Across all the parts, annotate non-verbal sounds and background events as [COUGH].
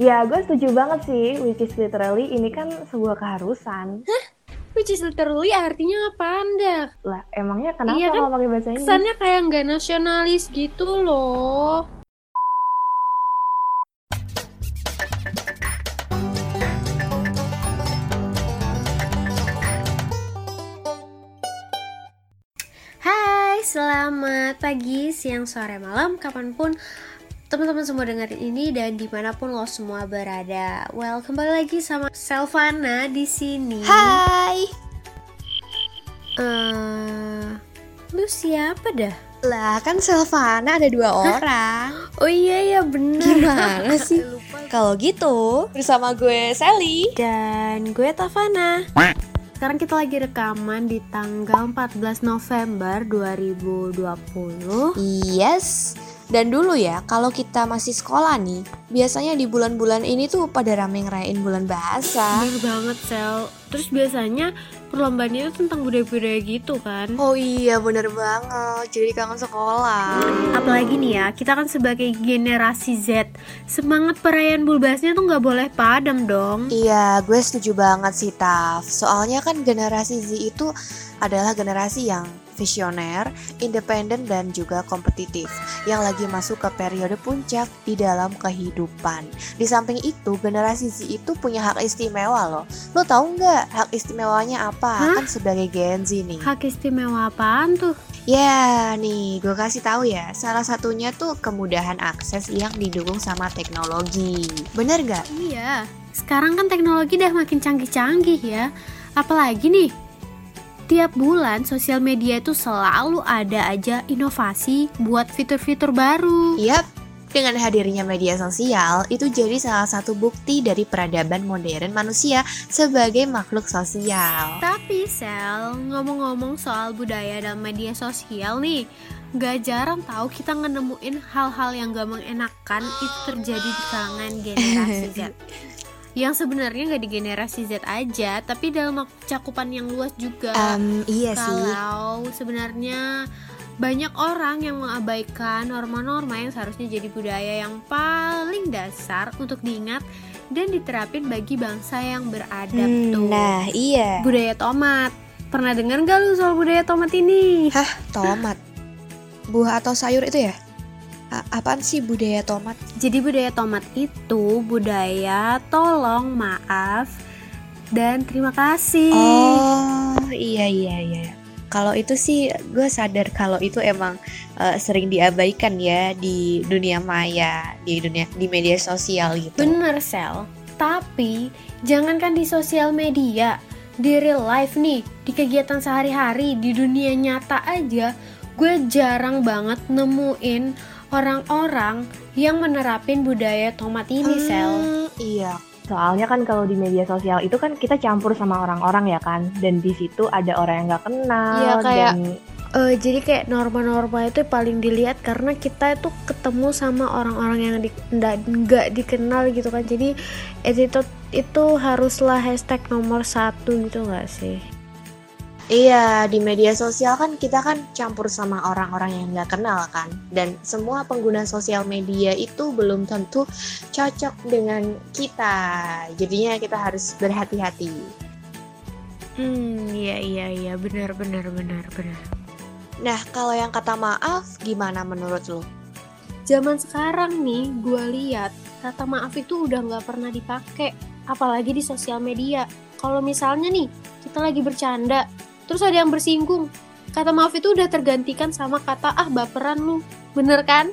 Ya, gue setuju banget sih, which is literally ini kan sebuah keharusan. Which is literally artinya apaan dah? Lah, emangnya kenapa Iya kan? kalau pakai bahasa Inggris? Kesannya kayak nggak nasionalis gitu loh. Hai, selamat pagi, siang, sore, malam, kapan pun teman-teman semua dengerin ini dan di mana pun lo semua berada. Well, kembali lagi sama Selvana di sini. Hai. Eh, lu siapa dah? Lah kan Selvana ada dua orang. Oh iya ya bener. Gimana sih? [LAUGHS] Kalau gitu bersama gue Sally. Dan gue Tavana. Sekarang kita lagi rekaman di tanggal 14 November 2020. Yes. Dan dulu ya, kalau kita masih sekolah nih, biasanya di bulan-bulan ini tuh pada rame ngerayain bulan bahasa. Bener banget Sel. Terus biasanya perlombaannya itu tentang budaya-budaya gitu kan. Oh iya, bener banget. Jadi kangen sekolah. Apalagi nih ya, kita kan sebagai generasi Z, semangat perayaan bulbasnya tuh nggak boleh padam dong. Iya, gue setuju banget sih, Taf. Soalnya kan generasi Z itu adalah generasi yang visioner, independen, dan juga kompetitif yang lagi masuk ke periode puncak di dalam kehidupan. Di samping itu, generasi Z itu punya hak istimewa loh. Lo tahu nggak hak istimewanya apa? Hah? Kan sebagai Gen Z nih. Hak istimewa apaan tuh? Ya, nih gue kasih tahu ya. Salah satunya tuh kemudahan akses yang didukung sama teknologi. Bener nggak? Iya, sekarang kan teknologi udah makin canggih-canggih ya. Apalagi nih, tiap bulan sosial media itu selalu ada aja inovasi buat fitur-fitur baru. Yap, dengan hadirnya media sosial itu jadi salah satu bukti dari peradaban modern manusia sebagai makhluk sosial. Tapi Sel, ngomong-ngomong soal budaya dalam media sosial nih, gak jarang tahu kita ngenemuin hal-hal yang gak mengenakan itu terjadi di kalangan generasi Z. [LAUGHS] Yang sebenarnya gak di generasi Z aja, tapi dalam cakupan yang luas juga. Em, iya sih. Kalau sebenarnya banyak orang yang mengabaikan norma-norma yang seharusnya jadi budaya yang paling dasar untuk diingat dan diterapin bagi bangsa yang beradab Hmm, tuh. nah, iya. Budaya tomat. Pernah dengar gak lu soal budaya tomat ini? Hah, tomat. Buah atau sayur itu ya? Apaan sih budaya tomat? Jadi budaya tomat itu budaya tolong, maaf, dan terima kasih. Oh, iya iya iya. Kalau itu sih gue sadar kalau itu emang eh, sering diabaikan ya di dunia maya, di dunia di media sosial gitu. Bener Sel, tapi jangankan di sosial media, di real life nih, di kegiatan sehari-hari, di dunia nyata aja, gue jarang banget nemuin orang-orang yang menerapin budaya tomat ini Sel. Hmm, iya. Soalnya kan kalau di media sosial itu kan kita campur sama orang-orang ya kan, dan di situ ada orang yang nggak kenal Iya, kayak- dan Eh, jadi kayak norma-norma itu paling dilihat karena kita itu ketemu sama orang-orang yang di- nggak nggak dikenal gitu kan jadi attitude itu haruslah hashtag nomor satu gitu nggak sih Iya, di media sosial kan kita kan campur sama orang-orang yang nggak kenal kan. Dan semua pengguna sosial media itu belum tentu cocok dengan kita. Jadinya kita harus berhati-hati. hmm iya iya iya benar benar benar benar Nah, kalau yang kata maaf, gimana menurut lo? zaman sekarang nih gue lihat kata maaf itu udah nggak pernah dipakai apalagi di sosial media kalau misalnya nih kita lagi bercanda terus ada yang bersinggung. Kata maaf itu udah tergantikan sama kata ah baperan lu. Bener kan?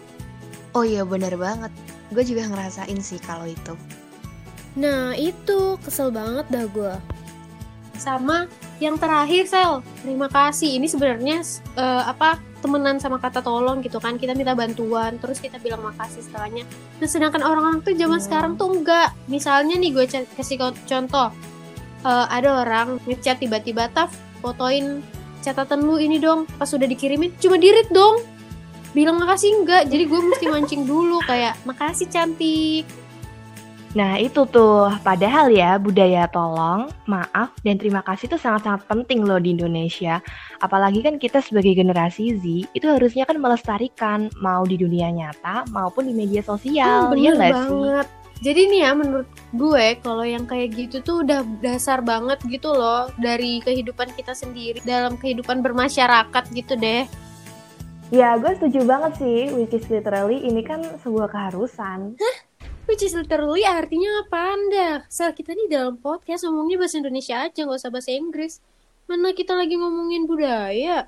Oh iya, bener banget. Gue juga ngerasain sih kalau itu. nah itu kesel banget dah gue sama yang terakhir sel. Terima kasih. Ini sebenarnya eh, apa temenan sama kata tolong gitu kan. Kita minta bantuan terus kita bilang makasih setelahnya. Nah sedangkan orang-orang tuh zaman Hmm. sekarang tuh enggak. Misalnya nih gue kasih contoh. Eh, ada orang ngechat tiba-tiba taf fotoin catatan lu ini dong pas udah dikirimin cuma dirit dong bilang makasih enggak jadi gue mesti mancing dulu kayak makasih cantik Nah itu tuh, padahal ya budaya tolong, maaf, dan terima kasih itu sangat-sangat penting loh di Indonesia. Apalagi kan kita sebagai generasi Z, itu harusnya kan melestarikan, mau di dunia nyata maupun di media sosial. Hmm, Iya bener sih? banget jadi nih ya menurut gue kalau yang kayak gitu tuh udah dasar banget gitu loh dari kehidupan kita sendiri dalam kehidupan bermasyarakat gitu deh Ya, gue setuju banget sih, which is literally ini kan sebuah keharusan. Which is literally artinya apa anda? Saat kita nih dalam podcast ngomongnya bahasa Indonesia aja, nggak usah bahasa Inggris. Mana kita lagi ngomongin budaya?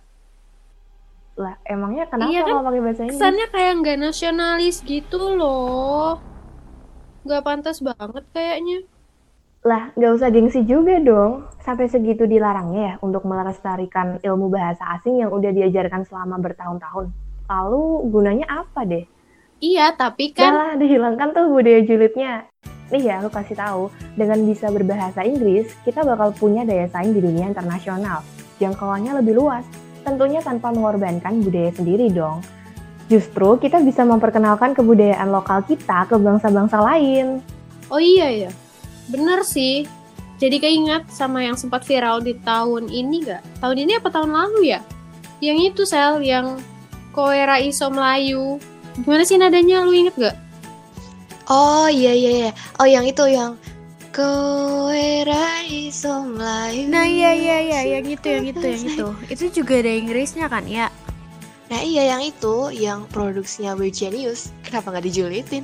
Lah, emangnya kenapa Iya kan? pakai bahasa Inggris? Kesannya kayak nggak nasionalis gitu loh. Nggak pantas banget kayaknya. Lah, nggak usah gengsi juga dong. Sampai segitu dilarangnya ya untuk melestarikan ilmu bahasa asing yang udah diajarkan selama bertahun-tahun. Lalu gunanya apa deh? Iya, tapi Kan? Malah dihilangkan tuh budaya julidnya. Nih ya, aku kasih tahu, dengan bisa berbahasa Inggris, kita bakal punya daya saing di dunia internasional. Jangkauannya lebih luas, tentunya tanpa mengorbankan budaya sendiri dong. Justru kita bisa memperkenalkan kebudayaan lokal kita ke bangsa-bangsa lain. Oh iya ya, bener sih. Jadi keingat sama yang sempat viral di tahun ini gak? Tahun ini apa tahun lalu ya? Yang itu sel, yang Koera Iso Melayu. Gimana sih nadanya, lu inget gak? Oh iya iya iya. Oh yang itu yang Koera iso Melayu. Nah iya iya iya, yang itu yang itu yang itu. [LAUGHS] Itu juga ada Inggrisnya kan ya? Nah iya yang itu yang produksinya We Genius. Kenapa nggak dijulitin?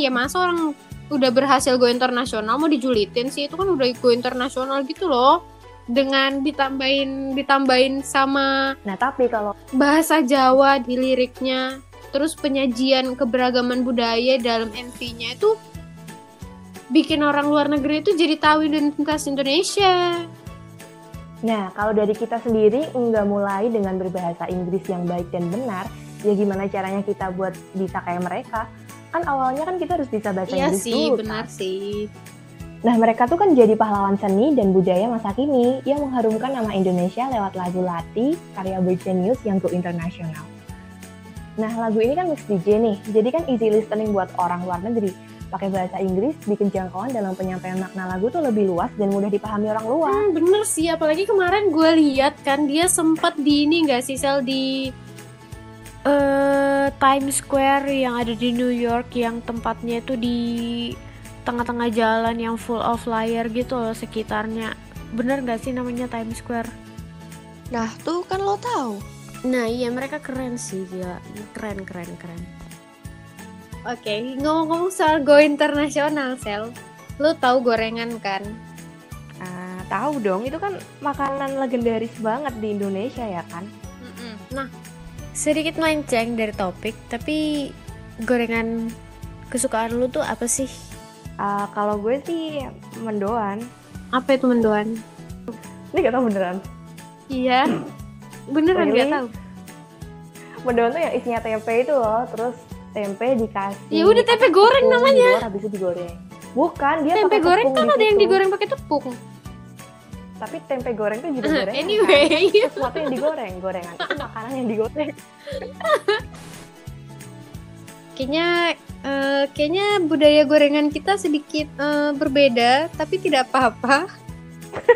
Ya masa orang udah berhasil go internasional mau dijulitin sih itu kan udah go internasional gitu loh dengan ditambahin ditambahin sama Nah, tapi kalau bahasa Jawa di liriknya terus penyajian keberagaman budaya dalam MV-nya itu bikin orang luar negeri itu jadi tahu identitas Indonesia Nah, kalau dari kita sendiri nggak mulai dengan berbahasa Inggris yang baik dan benar, ya gimana caranya kita buat bisa kayak mereka? Kan awalnya kan kita harus bisa bahasa iya Inggris sih dulu, benar kan? sih Nah, mereka tuh kan jadi pahlawan seni dan budaya masa kini yang mengharumkan nama Indonesia lewat lagu Lati, karya News yang go internasional. Nah, lagu ini kan mix DJ nih, jadi kan easy listening buat orang luar negeri. Pakai bahasa Inggris, bikin jangkauan dalam penyampaian makna lagu tuh lebih luas dan mudah dipahami orang luar. Hmm, bener sih, apalagi kemarin gue lihat kan dia sempat di ini nggak sih sel di eh Times Square yang ada di New York yang tempatnya itu di tengah-tengah jalan yang full of flyer gitu loh sekitarnya. Bener nggak sih namanya Times Square? Nah tuh kan lo tahu. Nah iya mereka keren sih gila keren keren keren. Oke ngomong-ngomong soal go internasional sel, lu tahu gorengan kan? Ah, tahu dong, itu kan makanan legendaris banget di Indonesia ya kan? Nah, sedikit melenceng dari topik, tapi gorengan kesukaan lu tuh apa sih? Ah, kalau gue sih mendoan. Apa itu mendoan? Ini gak tau beneran. Iya. Beneran Really? gak tahu. Mendoan tuh yang isinya tempe itu loh, terus tempe dikasih. Ya udah, tempe goreng tepung namanya. di luar, habis itu digoreng. Bukan, dia Tempe pakai goreng kan ada yang situ. digoreng pakai tepung. Tapi tempe goreng tuh juga gorengan. kan? anyway, Sesuatu yang digoreng, gorengan itu makanan yang digoreng. [LAUGHS] kayaknya eh, kayaknya budaya gorengan kita sedikit eh, berbeda, tapi tidak apa-apa. [LAUGHS]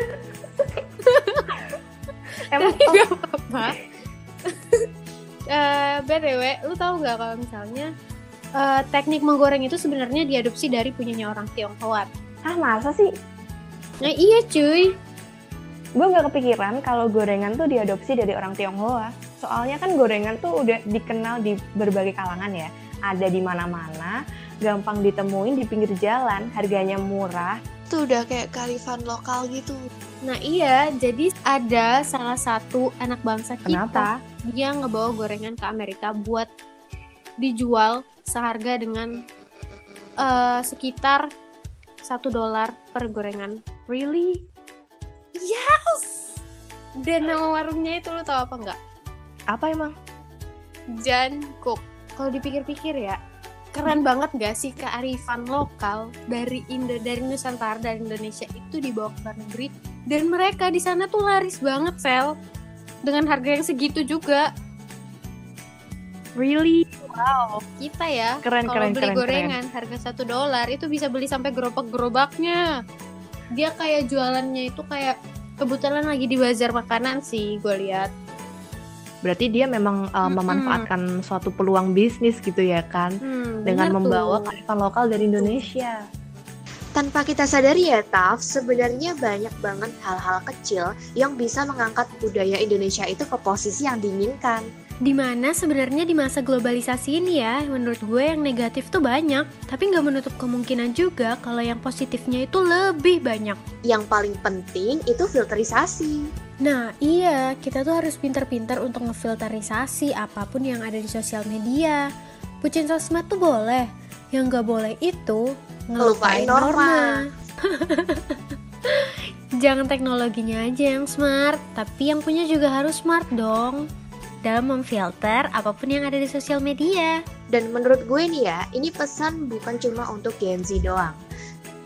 Emang nggak apa-apa. Eh, btw, lu tahu nggak kalau misalnya eh, teknik menggoreng itu sebenarnya diadopsi dari punyanya orang Tionghoa. ah masa sih? Nah iya cuy, Gue gak kepikiran kalau gorengan tuh diadopsi dari orang Tionghoa. Soalnya kan gorengan tuh udah dikenal di berbagai kalangan ya. Ada di mana-mana, gampang ditemuin di pinggir jalan, harganya murah. Tuh udah kayak kalifan lokal gitu. Nah iya, jadi ada salah satu anak bangsa kita Kenapa? Dia ngebawa gorengan ke Amerika buat dijual seharga dengan eh, sekitar satu dolar per gorengan. Really? Yes. Dan nama warungnya itu lo tau apa nggak? Apa emang? Jan Cook. Kalau dipikir-pikir ya, keren banget gak sih kearifan lokal dari Indo dari Nusantara dari Indonesia itu dibawa ke luar negeri dan mereka di sana tuh laris banget sel dengan harga yang segitu juga Really? Wow. kita ya Keren, kalau keren, beli keren, gorengan harga satu dolar itu bisa beli sampai gerobak-gerobaknya dia kayak jualannya itu kayak kebetulan lagi di bazar makanan sih gue lihat Berarti dia memang uh, Mm-mm. memanfaatkan suatu peluang bisnis gitu ya kan, Hmm, dengan membawa tuh. kearifan lokal dari Indonesia. Tanpa kita sadari ya, Taf, sebenarnya banyak banget hal-hal kecil yang bisa mengangkat budaya Indonesia itu ke posisi yang diinginkan. Di mana sebenarnya di masa globalisasi ini ya, menurut gue yang negatif tuh banyak, tapi nggak menutup kemungkinan juga kalau yang positifnya itu lebih banyak. Yang paling penting itu filterisasi. Nah iya, kita tuh harus pintar-pintar untuk ngefilterisasi apa pun yang ada di sosial media. Bucin sosmed tuh boleh, yang nggak boleh itu Ngelupain norma. [LAUGHS] Jangan teknologinya aja yang smart, tapi yang punya juga harus smart dong. Dalam memfilter apa pun yang ada di sosial media. Dan menurut gue nih ya, ini pesan bukan cuma untuk Gen Z doang,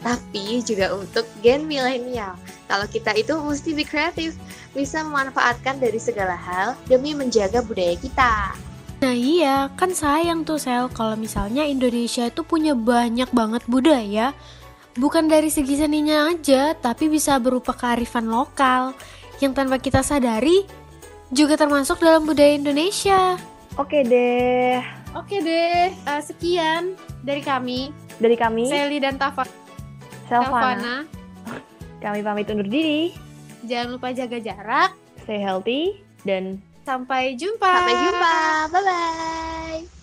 tapi juga untuk Gen milenial. Kalau kita itu mesti be kreatif, bisa memanfaatkan dari segala hal demi menjaga budaya kita. Nah iya, kan sayang tuh Sel kalau misalnya Indonesia itu punya banyak banget budaya. Bukan dari segi seninya aja, tapi bisa berupa kearifan lokal Yang tanpa kita sadari juga termasuk dalam budaya Indonesia. Oke deh, Oke deh, eh, sekian dari kami. Dari kami, Sally dan Tafa Selvana, kami pamit undur diri. Jangan lupa jaga jarak. Stay healthy dan Sampai jumpa. Sampai jumpa. Bye bye.